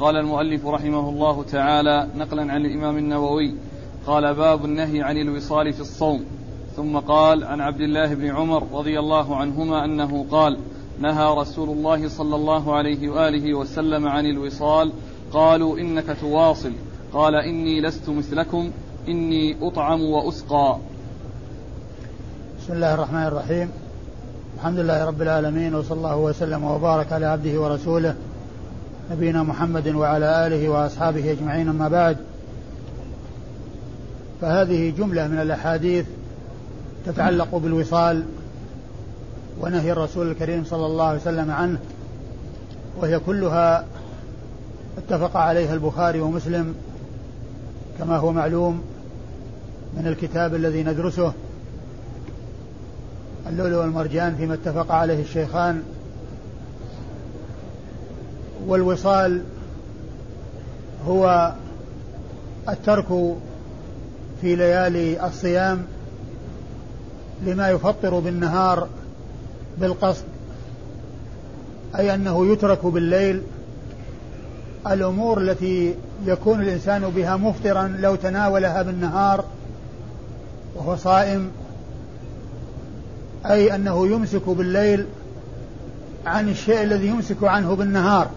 قال المؤلف رحمه الله تعالى نقلا عن الإمام النووي قال باب النهي عن الوصال في الصوم. ثم قال عن عبد الله بن عمر رضي الله عنهما أنه قال نهى رسول الله صلى الله عليه وآله وسلم عن الوصال. قالوا إنك تواصل. قال إني لست مثلكم إني أطعم وأسقى. بسم الله الرحمن الرحيم. الحمد لله رب العالمين وصلى الله وسلم وبارك على عبده ورسوله نبينا محمد وعلى آله وأصحابه أجمعين أما بعد. فهذه جملة من الأحاديث تتعلق بالوصال ونهي الرسول الكريم صلى الله عليه وسلم عنه وهي كلها اتفق عليها البخاري ومسلم كما هو معلوم من الكتاب الذي ندرسه اللؤلؤ والمرجان فيما اتفق عليه الشيخان والوصال هو الترك في ليالي الصيام لما يفطر بالنهار بالقصد أي أنه يترك بالليل. الأمور التي يكون الإنسان بها مفطرا لو تناولها بالنهار وهو صائم أي أنه يمسك بالليل عن الشيء الذي يمسك عنه بالنهار.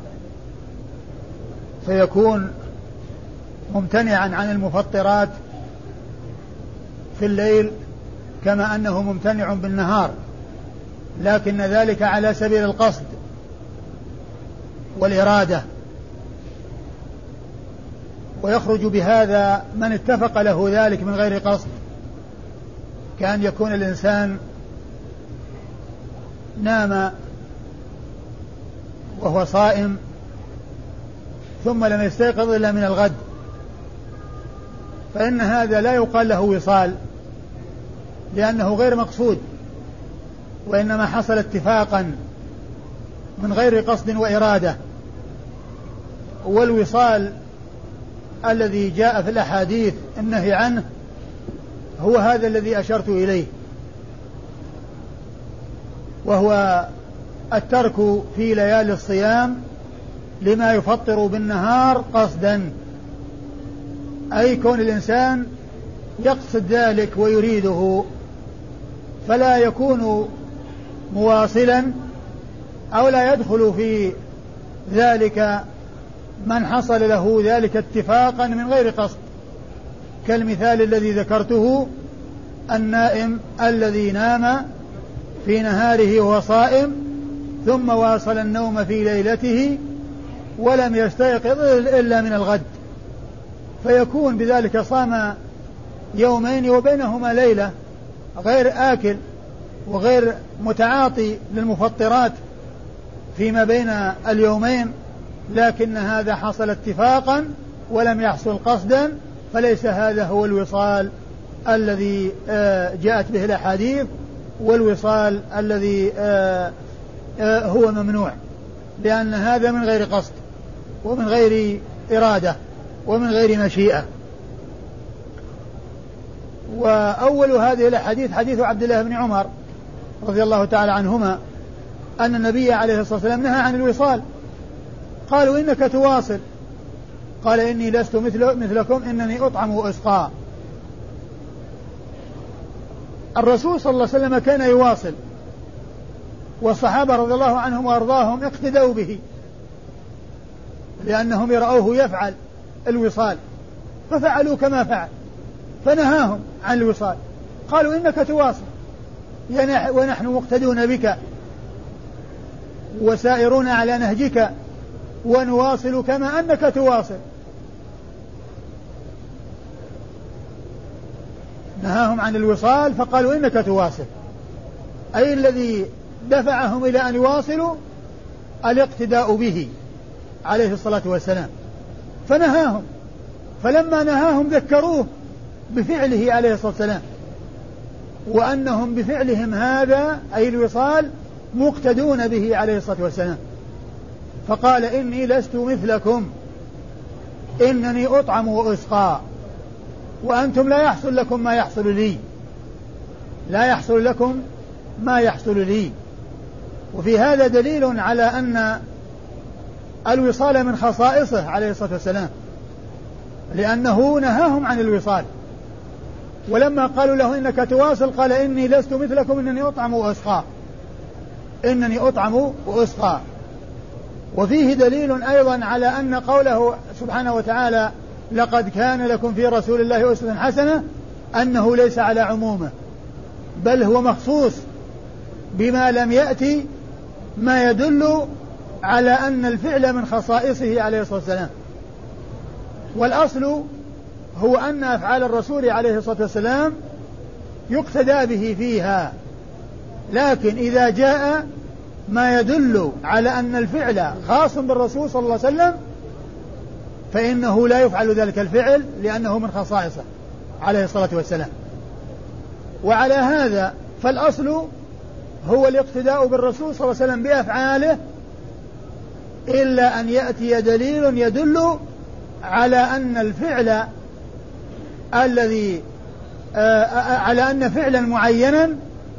فيكون ممتنعا عن المفطرات في الليل كما أنه ممتنع بالنهار لكن ذلك على سبيل القصد والإرادة. ويخرج بهذا من اتفق له ذلك من غير قصد كأن يكون الإنسان نام وهو صائم ثم لم يستيقظ إلا من الغد. فإن هذا لا يقال له وصال لأنه غير مقصود وإنما حصل اتفاقا من غير قصد وإرادة. والوصال الذي جاء في الأحاديث النهي عنه هو هذا الذي أشرت إليه. وهو الترك في ليالي الصيام لما يفطر بالنهار قصدا. أي كون الإنسان يقصد ذلك ويريده فلا يكون مواصلا أو لا يدخل في ذلك من حصل له ذلك اتفاقا من غير قصد. كالمثال الذي ذكرته النائم الذي نام في نهاره وهو صائم ثم واصل النوم في ليلته ولم يستيقظ إلا من الغد. فيكون بذلك صام يومين وبينهما ليلة غير آكل وغير متعاطي للمفطرات فيما بين اليومين لكن هذا حصل اتفاقا ولم يحصل قصدا فليس هذا هو الوصال الذي آه، جاءت به الأحاديث والوصال الذي آه، آه، هو ممنوع لأن هذا من غير قصد. ومن غير إرادة ومن غير مشيئة. وأول هذه الأحاديث حديث عبد الله بن عمر رضي الله تعالى عنهما أن النبي عليه الصلاة والسلام نهى عن الوصال. قالوا إنك تواصل. قال إني لست مثل مثلكم إنني أطعم وأسقى. الرسول صلى الله عليه وسلم كان يواصل والصحابة رضي الله عنهم وأرضاهم اقتدوا به. لأنهم يرأوه يفعل الوصال ففعلوا كما فعل فنهاهم عن الوصال. قالوا إنك تواصل ونحن مقتدون بك وسائرون على نهجك ونواصل كما أنك تواصل. نهاهم عن الوصال فقالوا إنك تواصل. أي الذي دفعهم إلى أن يواصلوا؟ الاقتداء به. عليه الصلاة والسلام. فنهاهم. فلما نهاهم ذكروه بفعله عليه الصلاة والسلام. وأنهم بفعلهم هذا أي الوصال مقتدون به عليه الصلاة والسلام. فقال إني لست مثلكم. إنني أطعم وأسقى. وأنتم لا يحصل لكم ما يحصل لي. لا يحصل لكم ما يحصل لي. وفي هذا دليل على أن الوصال من خصائصه عليه الصلاة والسلام. لأنه نهاهم عن الوصال. ولما قالوا له إنك تواصل قال إني لست مثلكم إنني أطعم وأسقى. إنني أطعم وأسقى. وفيه دليل أيضا على أن قوله سبحانه وتعالى لقد كان لكم في رسول الله أسوة حسنة أنه ليس على عمومه. بل هو مخصوص بما لم يأتي ما يدل على أن الفعل من خصائصه عليه الصلاة والسلام. والأصل هو أن أفعال الرسول عليه الصلاة والسلام يقتدى به فيها. لكن إذا جاء ما يدل على أن الفعل خاص بالرسول صلى الله عليه وسلم فإنه لا يفعل ذلك الفعل لأنه من خصائصه عليه الصلاة والسلام. وعلى هذا فالأصل هو الاقتداء بالرسول صلى الله عليه وسلم بأفعاله إلا أن يأتي دليل يدل على أن الفعل الذي آه، على أن فعلا معينا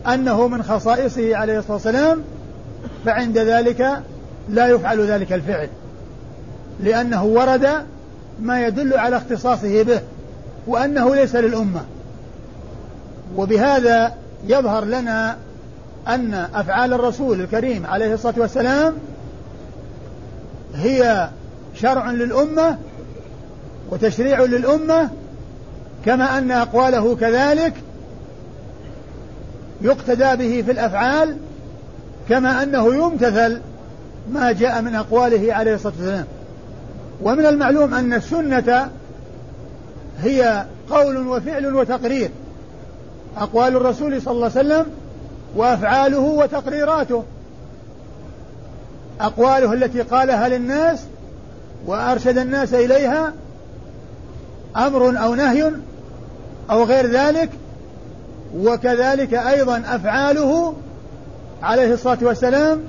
أنه من خصائصه عليه الصلاة والسلام فعند ذلك لا يفعل ذلك الفعل لأنه ورد ما يدل على اختصاصه به وأنه ليس للأمة. وبهذا يظهر لنا أن أفعال الرسول الكريم عليه الصلاة والسلام هي شرع للأمة وتشريع للأمة كما أن أقواله كذلك يقتدى به في الأفعال كما أنه يمتثل ما جاء من أقواله عليه الصلاة والسلام. ومن المعلوم أن السنة هي قول وفعل وتقرير أقوال الرسول صلى الله عليه وسلم وأفعاله وتقريراته. أقواله التي قالها للناس وأرشد الناس إليها أمر أو نهي أو غير ذلك وكذلك أيضا أفعاله عليه الصلاة والسلام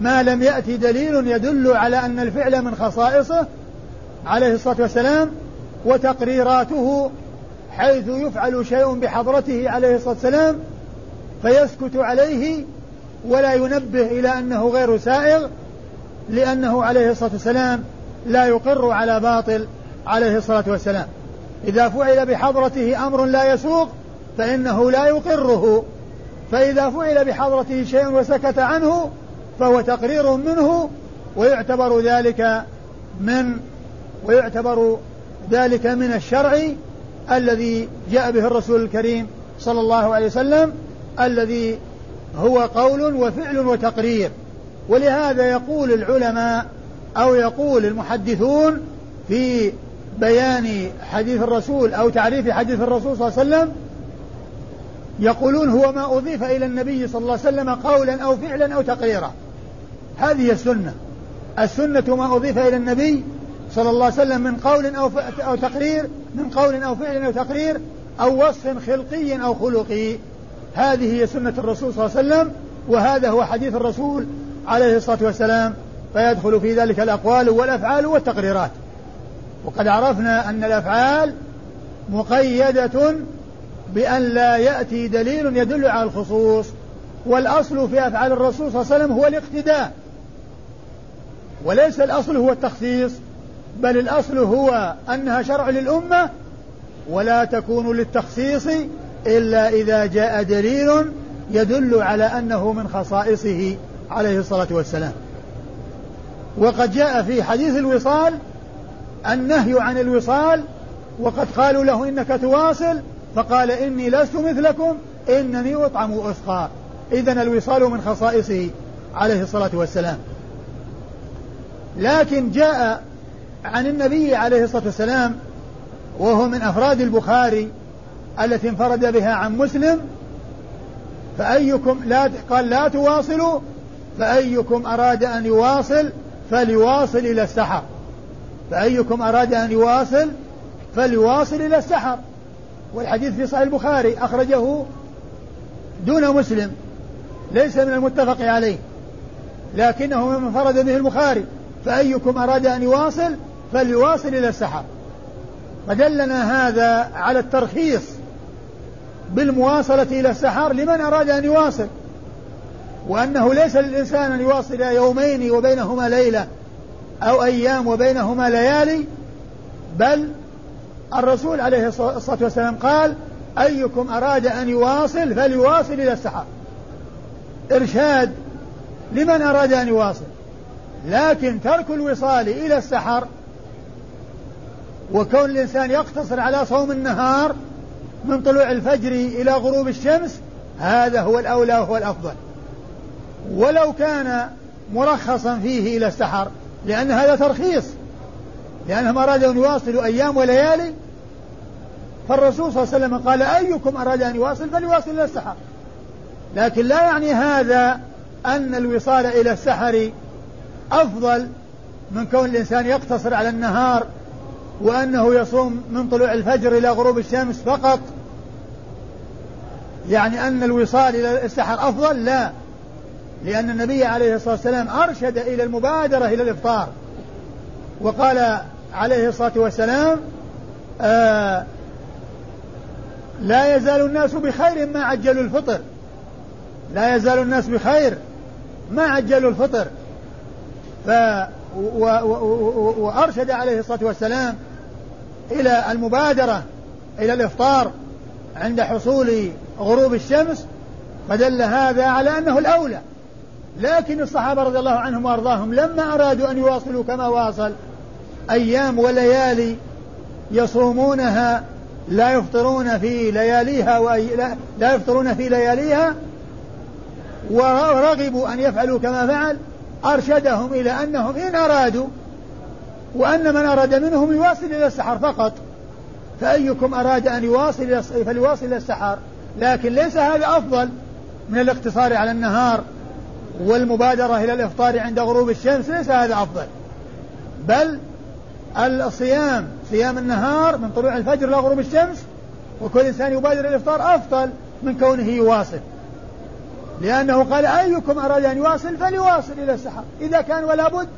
ما لم يأتي دليل يدل على أن الفعل من خصائصه عليه الصلاة والسلام وتقريراته حيث يفعل شيء بحضرته عليه الصلاة والسلام فيسكت عليه ولا ينبه إلى أنه غير سائغ لأنه عليه الصلاة والسلام لا يقر على باطل عليه الصلاة والسلام. إذا فعل بحضرته أمر لا يسوق فإنه لا يقره. فإذا فعل بحضرته شيء وسكت عنه فهو تقرير منه ويعتبر ذلك من ويعتبر ذلك من الشرع الذي جاء به الرسول الكريم صلى الله عليه وسلم الذي هو قول وفعل وتقرير. ولهذا يقول العلماء أو يقول المحدثون في بيان حديث الرسول أو تعريف حديث الرسول صلى الله عليه وسلم يقولون هو ما أضيف إلى النبي صلى الله عليه وسلم قولا أو فعلا أو تقريرا. هذه السنة. السنة ما أضيف إلى النبي صلى الله عليه وسلم من قول أو أو تقرير من قول أو فعل أو تقرير أو وصف خلقي أو خلقي. هذه هي سنة الرسول صلى الله عليه وسلم وهذا هو حديث الرسول عليه الصلاة والسلام فيدخل في ذلك الأقوال والأفعال والتقريرات. وقد عرفنا أن الأفعال مقيدة بأن لا يأتي دليل يدل على الخصوص والأصل في أفعال الرسول صلى الله عليه وسلم هو الاقتداء. وليس الأصل هو التخصيص بل الأصل هو أنها شرع للأمة ولا تكون للتخصيص إلا إذا جاء دليل يدل على أنه من خصائصه عليه الصلاة والسلام. وقد جاء في حديث الوصال النهي عن الوصال وقد قالوا له إنك تواصل فقال إني لست مثلكم إنني أطعم وأسقى. إذا الوصال من خصائصه عليه الصلاة والسلام. لكن جاء عن النبي عليه الصلاة والسلام وهو من أفراد البخاري التي انفرد بها عن مسلم فأيكم لا قال لا تواصلوا فأيكم أراد أن يواصل فليواصل إلى السحر. فأيكم أراد أن يواصل فليواصل إلى السحر. والحديث في صحيح البخاري أخرجه دون مسلم ليس من المتفق عليه لكنه من انفرد به البخاري. فأيكم أراد أن يواصل فليواصل إلى السحر. فدلنا هذا على الترخيص بالمواصلة إلى السحر لمن أراد أن يواصل؟ وأنه ليس للإنسان أن يواصل يومين وبينهما ليلة أو أيام وبينهما ليالي بل الرسول عليه الصلاة والسلام قال أيكم أراد أن يواصل فليواصل إلى السحر إرشاد لمن أراد أن يواصل. لكن ترك الوصال إلى السحر وكون الإنسان يقتصر على صوم النهار من طلوع الفجر إلى غروب الشمس هذا هو الأولى وهو الأفضل. ولو كان مرخصا فيه إلى السحر لأن هذا ترخيص لأنهم أرادوا أن يواصلوا أيام وليالي. فالرسول صلى الله عليه وسلم قال أيكم أراد أن يواصل فليواصل إلى السحر. لكن لا يعني هذا أن الوصال إلى السحر أفضل من كون الإنسان يقتصر على النهار وأنه يصوم من طلوع الفجر إلى غروب الشمس فقط. يعني أن الوصال إلى السحر أفضل؟ لا. لأن النبي عليه الصلاة والسلام أرشد إلى المبادرة إلى الإفطار. وقال عليه الصلاة والسلام آه لا يزال الناس بخير ما عجلوا الفطر. لا يزال الناس بخير ما عجلوا الفطر. ف و و و وأرشد عليه الصلاة والسلام إلى المبادرة إلى الإفطار عند حصول غروب الشمس فدل هذا على أنه الأولى. لكن الصحابة رضي الله عنهم وأرضاهم لما أرادوا أن يواصلوا كما واصل أيام وليالي يصومونها لا يفطرون في لياليها وأي لا, لا يفطرون في لياليها ورغبوا أن يفعلوا كما فعل أرشدهم إلى أنهم إن أرادوا وأن من أراد منهم يواصل إلى السحر فقط. فأيكم أراد أن يواصل فليواصل إلى السحر. لكن ليس هذا أفضل من الاقتصار على النهار والمبادرة إلى الإفطار عند غروب الشمس ليس هذا أفضل. بل الصيام صيام النهار من طلوع الفجر إلى غروب الشمس وكل إنسان يبادر الإفطار أفضل من كونه يواصل. لأنه قال أيكم أراد أن يواصل فليواصل إلى السحر. إذا كان ولا بد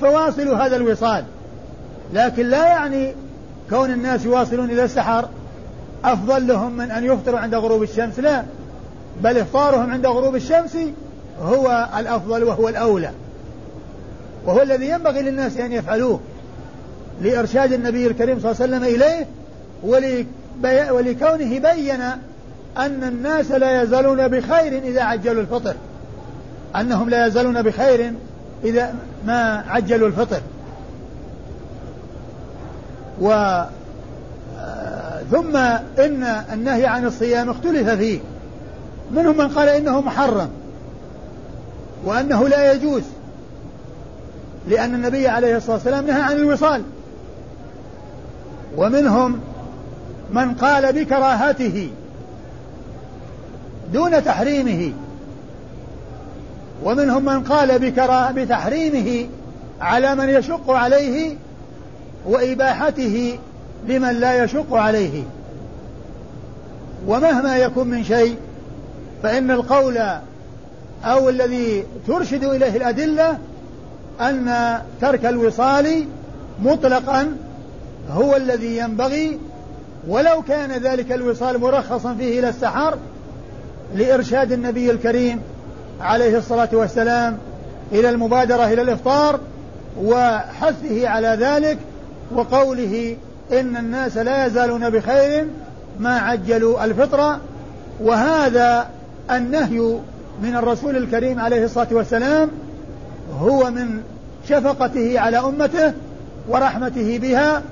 فواصلوا هذا الوصال. لكن لا يعني كون الناس يواصلون إلى السحر أفضل لهم من أن يفطروا عند غروب الشمس لا. بل إفطارهم عند غروب الشمس هو الأفضل وهو الأولى. وهو الذي ينبغي للناس أن يفعلوه لإرشاد النبي الكريم صلى الله عليه وسلم إليه ولكونه بين أن الناس لا يزالون بخير إذا عجلوا الفطر. أنهم لا يزالون بخير إذا ما عجلوا الفطر. و ثم إن النهي عن الصيام اختلف فيه. منهم من قال إنه محرم وأنه لا يجوز لأن النبي عليه الصلاة والسلام نهى عن الوصال. ومنهم من قال بكراهته دون تحريمه. ومنهم من قال بكرا بتحريمه على من يشق عليه وإباحته لمن لا يشق عليه. ومهما يكن من شيء فإن القول أو الذي ترشد إليه الأدلة أن ترك الوصال مطلقا هو الذي ينبغي ولو كان ذلك الوصال مرخصا فيه إلى السحر لإرشاد النبي الكريم عليه الصلاة والسلام إلى المبادرة إلى الإفطار وحثه على ذلك وقوله إن الناس لا يزالون بخير ما عجلوا الفطرة وهذا النهي من الرسول الكريم عليه الصلاة والسلام هو من شفقته على أمته ورحمته بها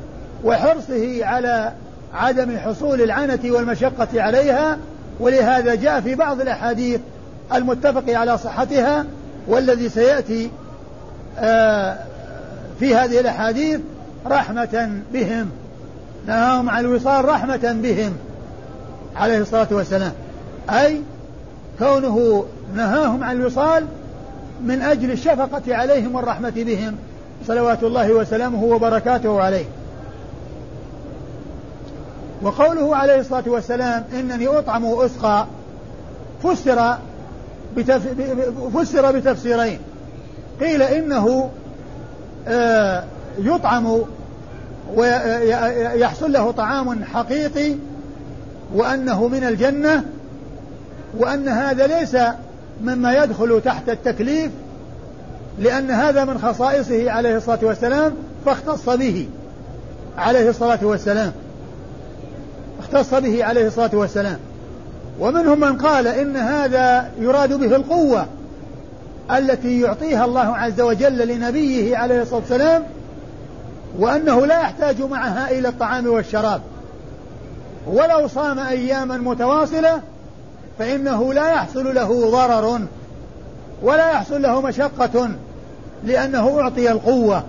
وحرصه على عدم حصول العنة والمشقة عليها ولهذا جاء في بعض الأحاديث المتفق على صحتها والذي سيأتي آه، في هذه الأحاديث رحمة بهم. نهاهم عن الوصال رحمة بهم عليه الصلاة والسلام أي كونه نهاهم عن الوصال من أجل الشفقة عليهم والرحمة بهم صلوات الله وسلامه وبركاته عليه وقوله عليه الصلاة والسلام إنني أطعم وأسقى فسر. فسر بتفسيرين قيل إنه آه، يطعم ويحصل له طعام حقيقي وأنه من الجنة وأن هذا ليس مما يدخل تحت التكليف لأن هذا من خصائصه عليه الصلاة والسلام فاختص به عليه الصلاة والسلام. اختص به عليه الصلاة والسلام. ومنهم من قال إن هذا يراد به القوة التي يعطيها الله عز وجل لنبيه عليه الصلاة والسلام وأنه لا يحتاج معها إلى الطعام والشراب. ولو صام أياما متواصلة فإنه لا يحصل له ضرر ولا يحصل له مشقة لأنه أعطي القوة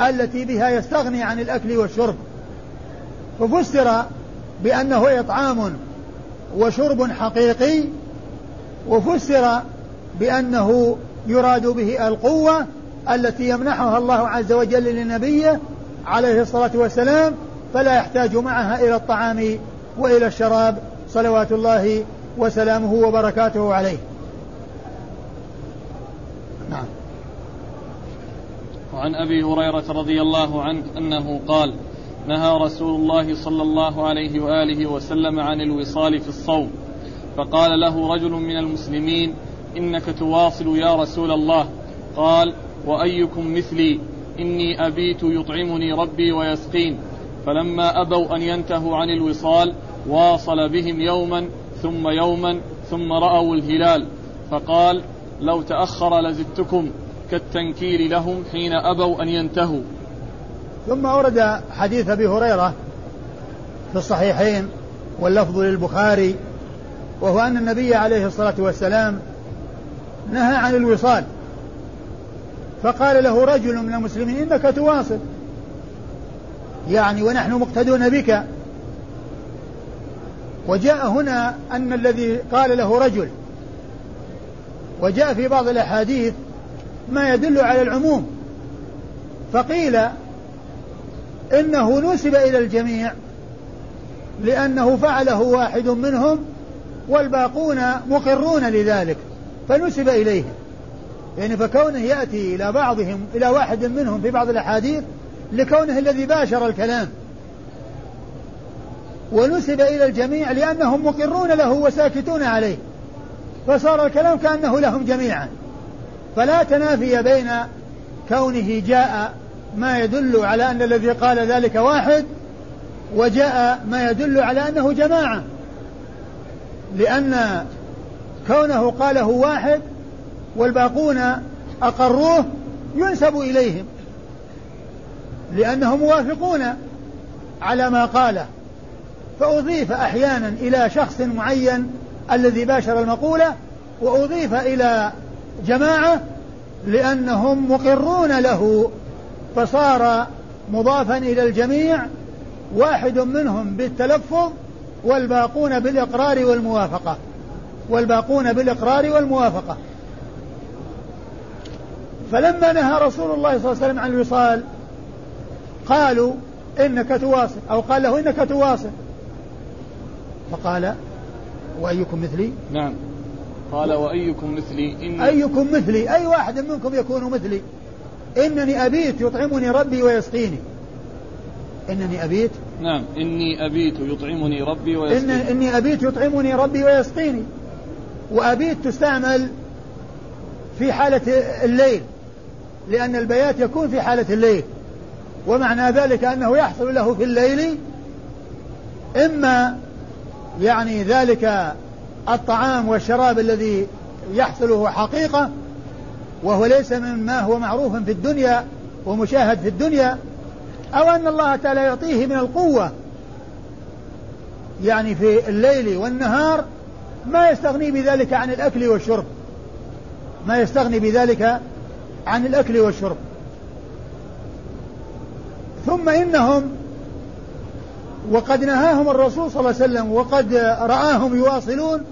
التي بها يستغني عن الأكل والشرب. ففسر بأنه إطعام وشرب حقيقي وفسر بأنه يراد به القوة التي يمنحها الله عز وجل لنبيه عليه الصلاة والسلام فلا يحتاج معها إلى الطعام وإلى الشراب. صلوات الله وسلامه وبركاته عليه. نعم. وعن أبي هريرة رضي الله عنه أنه قال نهى رسول الله صلى الله عليه وآله وسلم عن الوصال في الصوم فقال له رجل من المسلمين إنك تواصل يا رسول الله. قال وأيكم مثلي إني أبيت يطعمني ربي ويسقين. فلما أبوا أن ينتهوا عن الوصال واصل بهم يوما ثم يوما ثم رأوا الهلال. فقال لو تأخر لزدتكم كالتنكير لهم حين أبوا أن ينتهوا. ثم ورد حديث أبي هريرة في الصحيحين واللفظ للبخاري وهو أن النبي عليه الصلاة والسلام نهى عن الوصال. فقال له رجل من المسلمين إنك تواصل. يعني ونحن مقتدون بك. وجاء هنا أن الذي قال له رجل. وجاء في بعض الأحاديث ما يدل على العموم. فقيل إنه نسب إلى الجميع لأنه فعله واحد منهم والباقون مقرون لذلك فنسب إليهم يعني فكونه يأتي إلى بعضهم إلى واحد منهم في بعض الأحاديث لكونه الذي باشر الكلام. ونسب إلى الجميع لأنهم مقرون له وساكتون عليه. فصار الكلام كأنه لهم جميعا. فلا تنافي بين كونه جاء ما يدل على أن الذي قال ذلك واحد وجاء ما يدل على أنه جماعة. لأن كونه قاله واحد والباقون أقروه ينسب إليهم لأنهم موافقون على ما قاله فأضيف أحيانا إلى شخص معين الذي باشر المقولة وأضيف إلى جماعة لأنهم مقرون له فصار مضافا إلى الجميع واحد منهم بالتلفظ والباقون بالإقرار والموافقة والباقون بالإقرار والموافقة. فلما نهى رسول الله صلى الله عليه وسلم عن الوصال قالوا إنك تواصل أو قال له إنك تواصل. فقال وأيكم مثلي؟ نعم. قال وأيكم مثلي؟ إن أيكم مثلي أي واحد منكم يكون مثلي؟ إنني أبيت يطعمني ربي ويسقيني. إنني أبيت؟ نعم. إني أبيت يطعمني ربي ويسقيني. إن إني أبيت يطعمني ربي ويسقيني. وأبيت تستعمل في حالة الليل. لأن البيات يكون في حالة الليل. ومعنى ذلك أنه يحصل له في الليل إما يعني ذلك الطعام والشراب الذي يحصل حقيقة وهو ليس مما هو معروف في الدنيا ومشاهد في الدنيا أو أن الله تعالى يعطيه من القوة. يعني في الليل والنهار ما يستغني بذلك عن الأكل والشرب. ما يستغني بذلك عن الأكل والشرب. ثم إنهم وقد نهاهم الرسول صلى الله عليه وسلم وقد رآهم يواصلون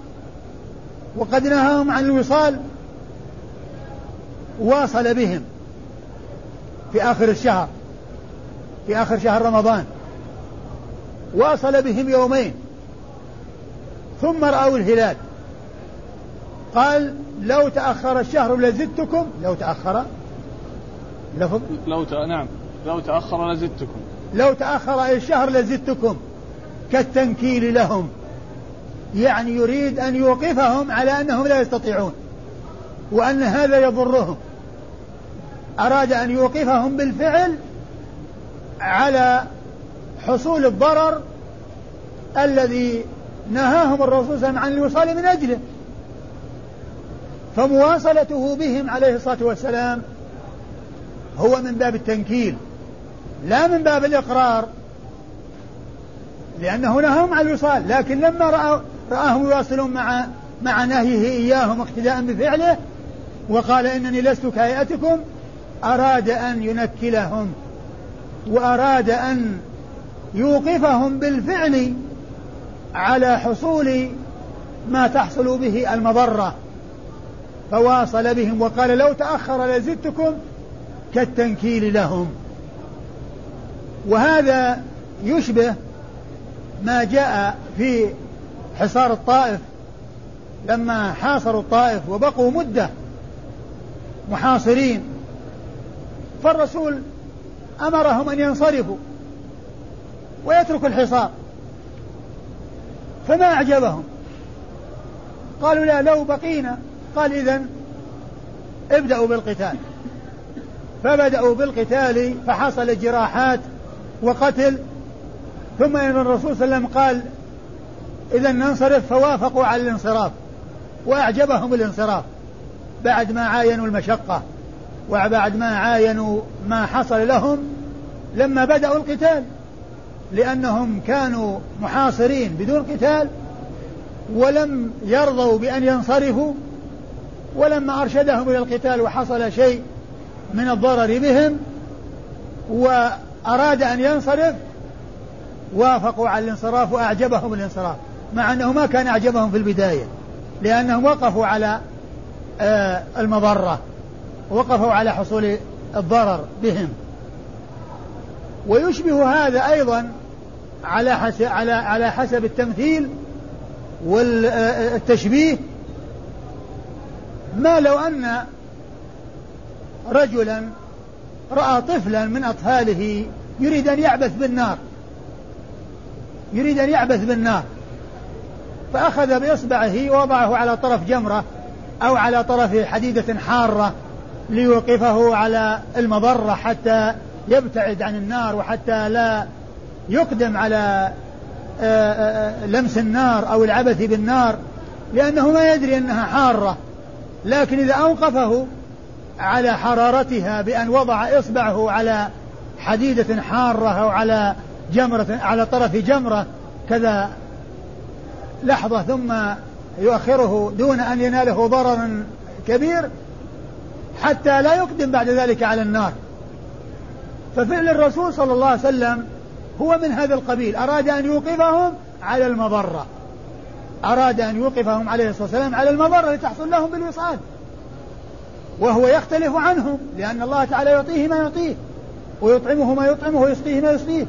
وقد نهاهم عن الوصال واصل بهم في آخر الشهر في آخر شهر رمضان. واصل بهم يومين. ثم رأوا الهلال. قال لو تأخر الشهر لزدتكم لو تأخر. لفظ؟ لو ت... نعم. لو تأخر لزدتكم. لو تأخر الشهر لزدتكم. كالتنكيل لهم. يعني يريد أن يوقفهم على أنهم لا يستطيعون. وأن هذا يضرهم. أراد أن يوقفهم بالفعل على حصول الضرر الذي نهاهم الرسول صلى الله عليه وسلم عن الوصال من أجله. فمواصلته بهم عليه الصلاة والسلام هو من باب التنكيل لا من باب الإقرار لأنه نهاهم عن الوصال لكن لما رآهم يواصلون مع مع نهيه إياهم اقتداء بفعله وقال إنني لست كهيئتكم أراد أن ينكلهم وأراد أن يوقفهم بالفعل على حصول ما تحصل به المضرة. فواصل بهم وقال لو تأخر لزدتكم كالتنكيل لهم. وهذا يشبه ما جاء في حصار الطائف. لما حاصروا الطائف وبقوا مدة محاصرين فالرسول أمرهم أن ينصرفوا ويتركوا الحصار. فما أعجبهم؟ قالوا لا لو بقينا قال إذا ابدأوا بالقتال. فبدأوا بالقتال فحصل جراحات وقتل ثم إن الرسول صلى الله عليه وسلم قال إذا ننصرف فوافقوا على الانصراف وأعجبهم الانصراف. بعد ما عاينوا المشقة وبعد ما عاينوا ما حصل لهم لما بدأوا القتال لأنهم كانوا محاصرين بدون قتال ولم يرضوا بأن ينصرفوا. ولما أرشدهم إلى القتال وحصل شيء من الضرر بهم وأراد أن ينصرف وافقوا على الانصراف وأعجبهم الانصراف مع أنه ما كان أعجبهم في البداية لأنهم وقفوا على آه، المضرة وقفوا على حصول الضرر بهم. ويشبه هذا أيضا على حسب على على حسب التمثيل والتشبيه ما لو أن رجلا رأى طفلا من أطفاله يريد أن يعبث بالنار يريد أن يعبث بالنار فأخذ بإصبعه ووضعه على طرف جمرة أو على طرف حديدة حارة ليوقفه على المضرة حتى يبتعد عن النار وحتى لا يقدم على آه، آه، لمس النار أو العبث بالنار لأنه ما يدري أنها حارة. لكن إذا أوقفه على حرارتها بأن وضع إصبعه على حديدة حارة أو على جمرة على طرف جمرة كذا لحظة ثم يؤخره دون أن يناله ضرر كبير حتى لا يقدم بعد ذلك على النار. ففعل الرسول صلى الله عليه وسلم هو من هذا القبيل أراد أن يوقفهم على المضرة. أراد أن يوقفهم عليه الصلاة والسلام على المضرة لتحصل لهم بالوصال. وهو يختلف عنهم لأن الله تعالى يعطيه ما يعطيه ويطعمه ما يطعمه ويسقيه ما يسقيه.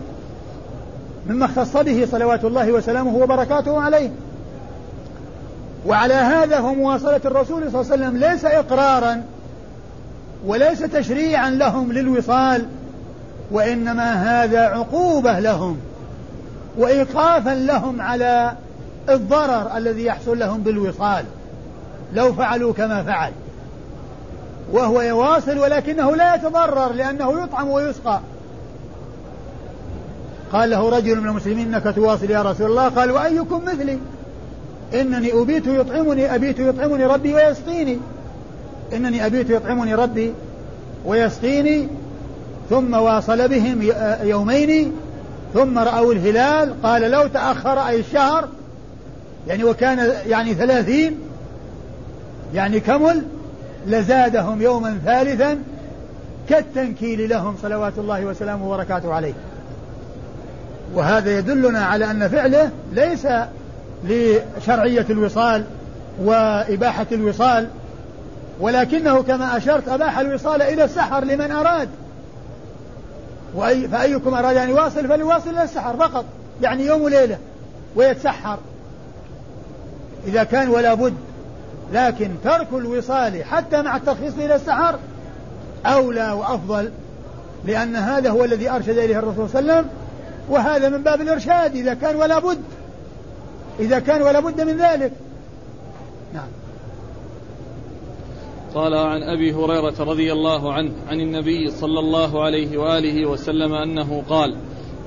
مما اختص به صلوات الله وسلامه وبركاته عليه. وعلى هذا هو مواصلة الرسول صلى الله عليه وسلم ليس إقرارا وليس تشريعا لهم للوصال وإنما هذا عقوبة لهم وإيقافا لهم على الضرر الذي يحصل لهم بالوصال. لو فعلوا كما فعل. وهو يواصل ولكنه لا يتضرر لأنه يطعم ويسقى. قال له رجل من المسلمين إنك تواصل يا رسول الله؟ قال وأيكم مثلي؟ إنني أبيت يطعمني أبيت يطعمني ربي ويسقيني. إنني أبيت يطعمني ربي ويسقيني ثم واصل بهم يومين ثم رأوا الهلال. قال لو تأخر أي الشهر يعني وكان يعني ثلاثين يعني كمل لزادهم يوما ثالثا كالتنكيل لهم صلوات الله وسلامه وبركاته عليه. وهذا يدلنا على أن فعله ليس لشرعية الوصال وإباحة الوصال ولكنه كما أشرت أباح الوصال إلى السحر لمن أراد. وأي فأيكم أراد أن يواصل فليواصل إلى السحر فقط يعني يوم وليلة ويتسحر. إذا كان ولا بد لكن ترك الوصال حتى مع الترخيص إلى السحر أولى وأفضل لأن هذا هو الذي أرشد إليه الرسول صلى الله عليه وسلم وهذا من باب الإرشاد إذا كان ولا بد. إذا كان ولا بد من ذلك. نعم. قال عن أبي هريرة رضي الله عنه عن النبي صلى الله عليه وآله وسلم أنه قال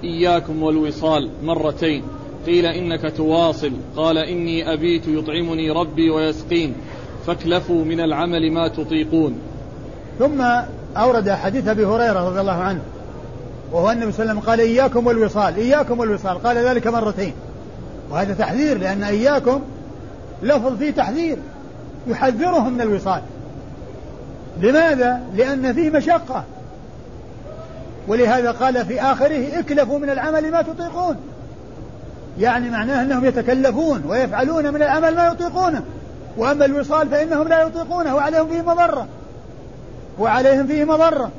إياكم والوصال مرتين قيل إنك تواصل. قال إني أبيت يطعمني ربي ويسقين. فاكلفوا من العمل ما تطيقون. ثم أورد حديث أبي هريرة رضي الله عنه وهو النبي صلى الله عليه وسلم قال إياكم والوصال إياكم والوصال. قال ذلك مرتين. وهذا تحذير لأن إياكم لفظ فيه تحذير يحذرهم من الوصال. لماذا؟ لأن فيه مشقة. ولهذا قال في آخره اكلفوا من العمل ما تطيقون. يعني معناه أنهم يتكلفون ويفعلون من العمل ما يطيقونه. وأما الوصال فإنهم لا يطيقونه وعليهم فيه مضرة. وعليهم فيه مضرة.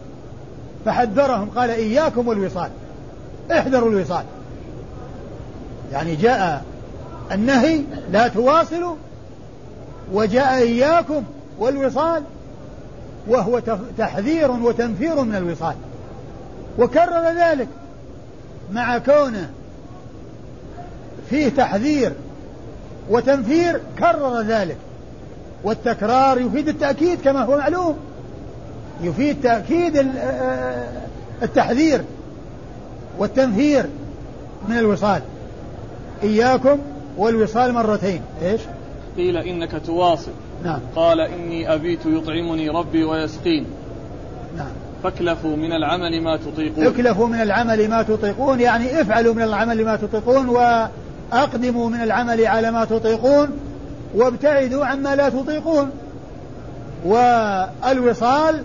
فحذرهم قال إياكم والوصال احذروا الوصال. يعني جاء النهي لا تواصلوا وجاء إياكم والوصال وهو تحذير وتنفير من الوصال. وكرر ذلك مع كونه فيه تحذير وتنفير كرر ذلك. والتكرار يفيد التأكيد كما هو معلوم. يفيد تأكيد التحذير والتنفير من الوصال. إياكم والوصال مرتين. إيش؟ قيل إنك تواصل. نعم. قال إني أبيت يطعمني ربي ويسقين. نعم. فاكلفوا من العمل ما تطيقون. اكلفوا من العمل ما تطيقون يعني افعلوا من العمل ما تطيقون وأقدموا من العمل على ما تطيقون وابتعدوا عما لا تطيقون. والوصال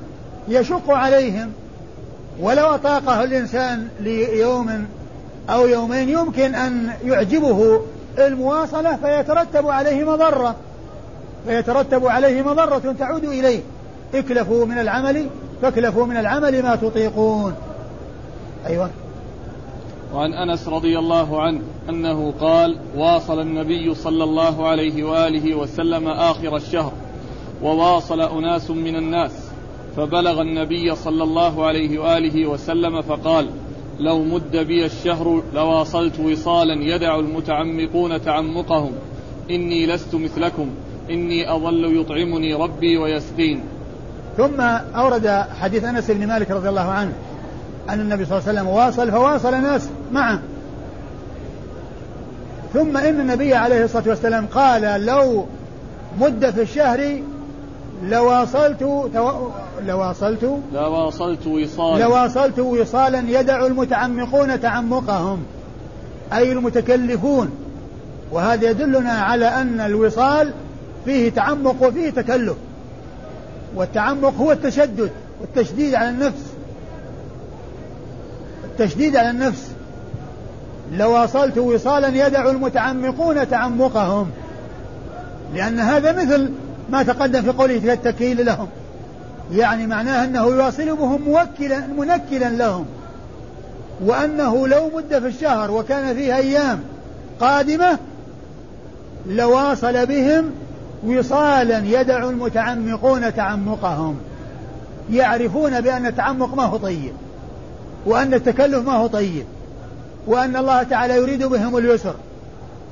يشق عليهم. ولو أطاقه الإنسان ليوم أو يومين يمكن أن يعجبه المواصلة فيترتب عليه مضرة. فيترتب عليه مضرة تعود إليه. اكلفوا من العمل فاكلفوا من العمل ما تطيقون. أيوة. وعن أنس رضي الله عنه أنه قال واصل النبي صلى الله عليه وآله وسلم آخر الشهر وواصل أناس من الناس فبلغ النبي صلى الله عليه وآله وسلم فقال لو مد بي الشهر لواصلت وصالا يدع المتعمقون تعمقهم إني لست مثلكم إني أظل يطعمني ربي ويسقين ثم أورد حديث أنس بن مالك رضي الله عنه أن النبي صلى الله عليه وسلم واصل فواصل ناس معه. ثم إن النبي عليه الصلاة والسلام قال لو مد في الشهر لواصلت تو... لواصلت لواصلت وصالا. لواصلت وصالا يدع المتعمقون تعمقهم أي المتكلفون. وهذا يدلنا على أن الوصال فيه تعمق وفيه تكلف. والتعمق هو التشدد والتشديد على النفس. التشديد على النفس. لو واصلت وصالا يدع المتعمقون تعمقهم. لأن هذا مثل ما تقدم في قوله في التكيل لهم. يعني معناه أنه يواصل بهم موكلا منكلا لهم. وأنه لو مد في الشهر وكان فيه أيام قادمة لواصل بهم وصالا يدع المتعمقون تعمقهم. يعرفون بأن التعمق ما هو طيب. وأن التكلف ما هو طيب وأن الله تعالى يريد بهم اليسر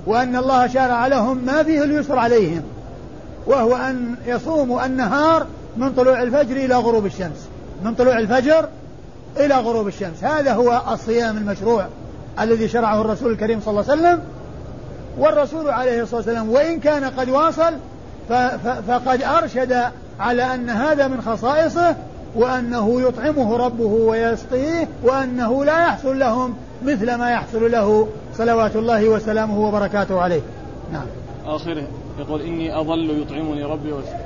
وأن الله شرع لهم ما فيه اليسر عليهم وهو أن يصوموا النهار من طلوع الفجر إلى غروب الشمس من طلوع الفجر إلى غروب الشمس. هذا هو الصيام المشروع الذي شرعه الرسول الكريم صلى الله عليه وسلم. والرسول عليه الصلاة والسلام وإن كان قد واصل فقد أرشد على أن هذا من خصائصه وأنه يطعمه ربه ويسقيه وأنه لا يحصل لهم مثل ما يحصل له صلوات الله وسلامه وبركاته عليه. نعم. آخره يقول إني أظل يطعمني ربي ويسقيني.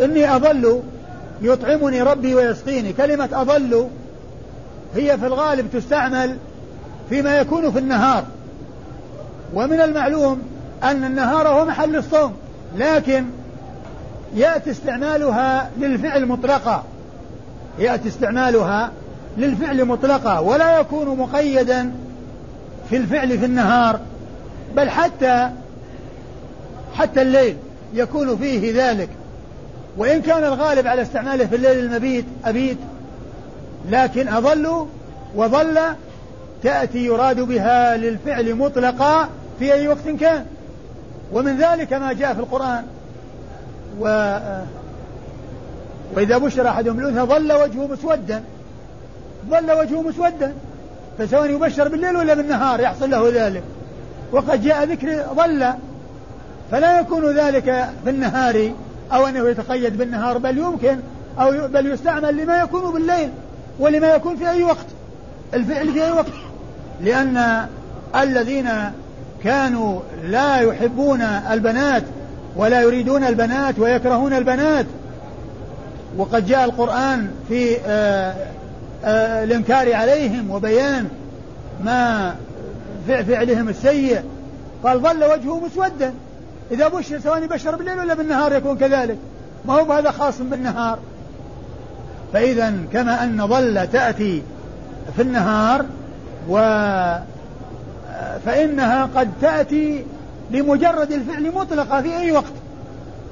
إني أظل يطعمني ربي ويسقيني. كلمة أظل هي في الغالب تستعمل فيما يكون في النهار. ومن المعلوم أن النهار هو محل الصوم لكن يأتي استعمالها للفعل مطلقا. يأتي استعمالها للفعل مطلقا ولا يكون مقيدا في الفعل في النهار بل حتى حتى الليل يكون فيه ذلك. وإن كان الغالب على استعماله في الليل المبيت أبيت لكن أظل وظل تأتي يراد بها للفعل مطلقا في أي وقت كان. ومن ذلك ما جاء في القرآن. و وإذا بشر أحدهم بالأنثى ظل وجهه مسودا. ظل وجهه مسودا. فسواء يبشر بالليل ولا بالنهار يحصل له ذلك. وقد جاء ذكر ظل فلا يكون ذلك في النهار أو أنه يتقيد بالنهار بل يمكن أو بل يستعمل لما يكون بالليل ولما يكون في أي وقت. الفعل في أي وقت. لأن الذين كانوا لا يحبون البنات ولا يريدون البنات ويكرهون البنات وقد جاء القرآن في آآ آآ الإنكار عليهم وبيان ما فعلهم السيء. قال ظل وجهه مسودا. إذا بشر سواء يبشر بالليل ولا بالنهار يكون كذلك. ما هو هذا خاص بالنهار. فإذا كما أن ظل تأتي في النهار و فإنها قد تأتي لمجرد الفعل مطلقة في أي وقت.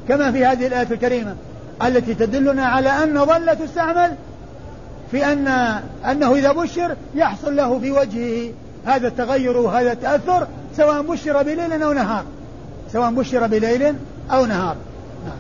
كما في هذه الآية الكريمة. التي تدلنا على أن ظل تستعمل في أن أنه إذا بشر يحصل له في وجهه هذا التغير وهذا التأثر سواء بشر بليل أو نهار. سواء بشر بليل أو نهار. نعم.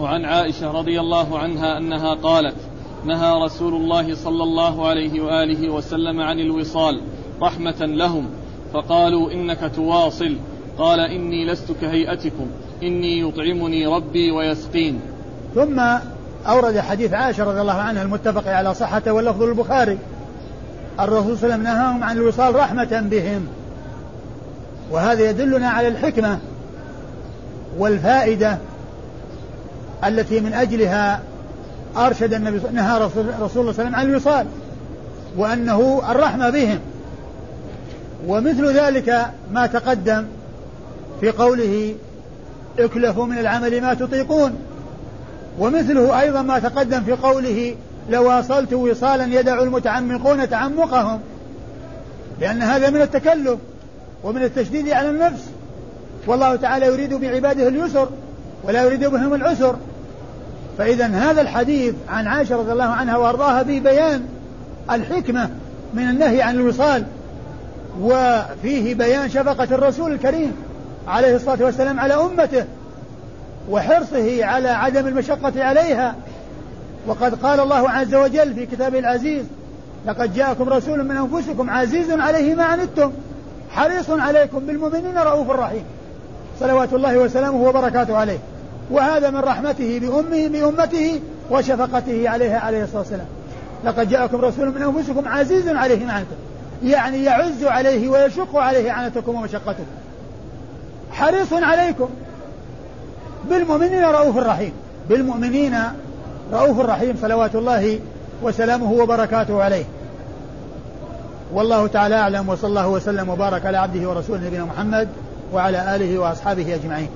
وعن عائشة رضي الله عنها أنها قالت نهى رسول الله صلى الله عليه وآله وسلم عن الوصال رحمة لهم فقالوا إنك تواصل. قال إني لست كهيئتكم. إني يطعمني ربي ويسقين. ثم أورد حديث عائشة رضي الله عنها المتفق على صحته واللفظ البخاري الرسول صلى الله عليه وسلم نهاهم عن الوصال رحمة بهم. وهذا يدلنا على الحكمة والفائدة التي من أجلها أرشد النبي نهى رسول الله صلى الله عليه وسلم عن الوصال وأنه الرحمة بهم. ومثل ذلك ما تقدم في قوله اكلفوا من العمل ما تطيقون. ومثله أيضا ما تقدم في قوله لو واصلت وصالا يدع المتعمقون تعمقهم. لأن هذا من التكلف ومن التشديد على النفس. والله تعالى يريد بعباده اليسر ولا يريد بهم العسر. فإذا هذا الحديث عن عائشة رضي الله عنها وأرضاها في بيان الحكمة من النهي عن الوصال. وفيه بيان شفقة الرسول الكريم. عليه الصلاة والسلام على أمته وحرصه على عدم المشقة عليها. وقد قال الله عز وجل في كتابه العزيز لقد جاءكم رسول من أنفسكم عزيز عليه ما عنتم حريص عليكم بالمؤمنين رؤوف رحيم. صلوات الله وسلامه وبركاته عليه. وهذا من رحمته بأمه بأمته وشفقته عليها عليه الصلاة والسلام. لقد جاءكم رسول من أنفسكم عزيز عليه ما عنتم. يعني يعز عليه ويشق عليه عنتكم ومشقتكم حريص عليكم. بالمؤمنين رؤوف رحيم. بالمؤمنين رؤوف رحيم صلوات الله وسلامه وبركاته عليه. والله تعالى أعلم وصلى الله وسلم وبارك على عبده ورسوله نبينا محمد وعلى آله وأصحابه أجمعين.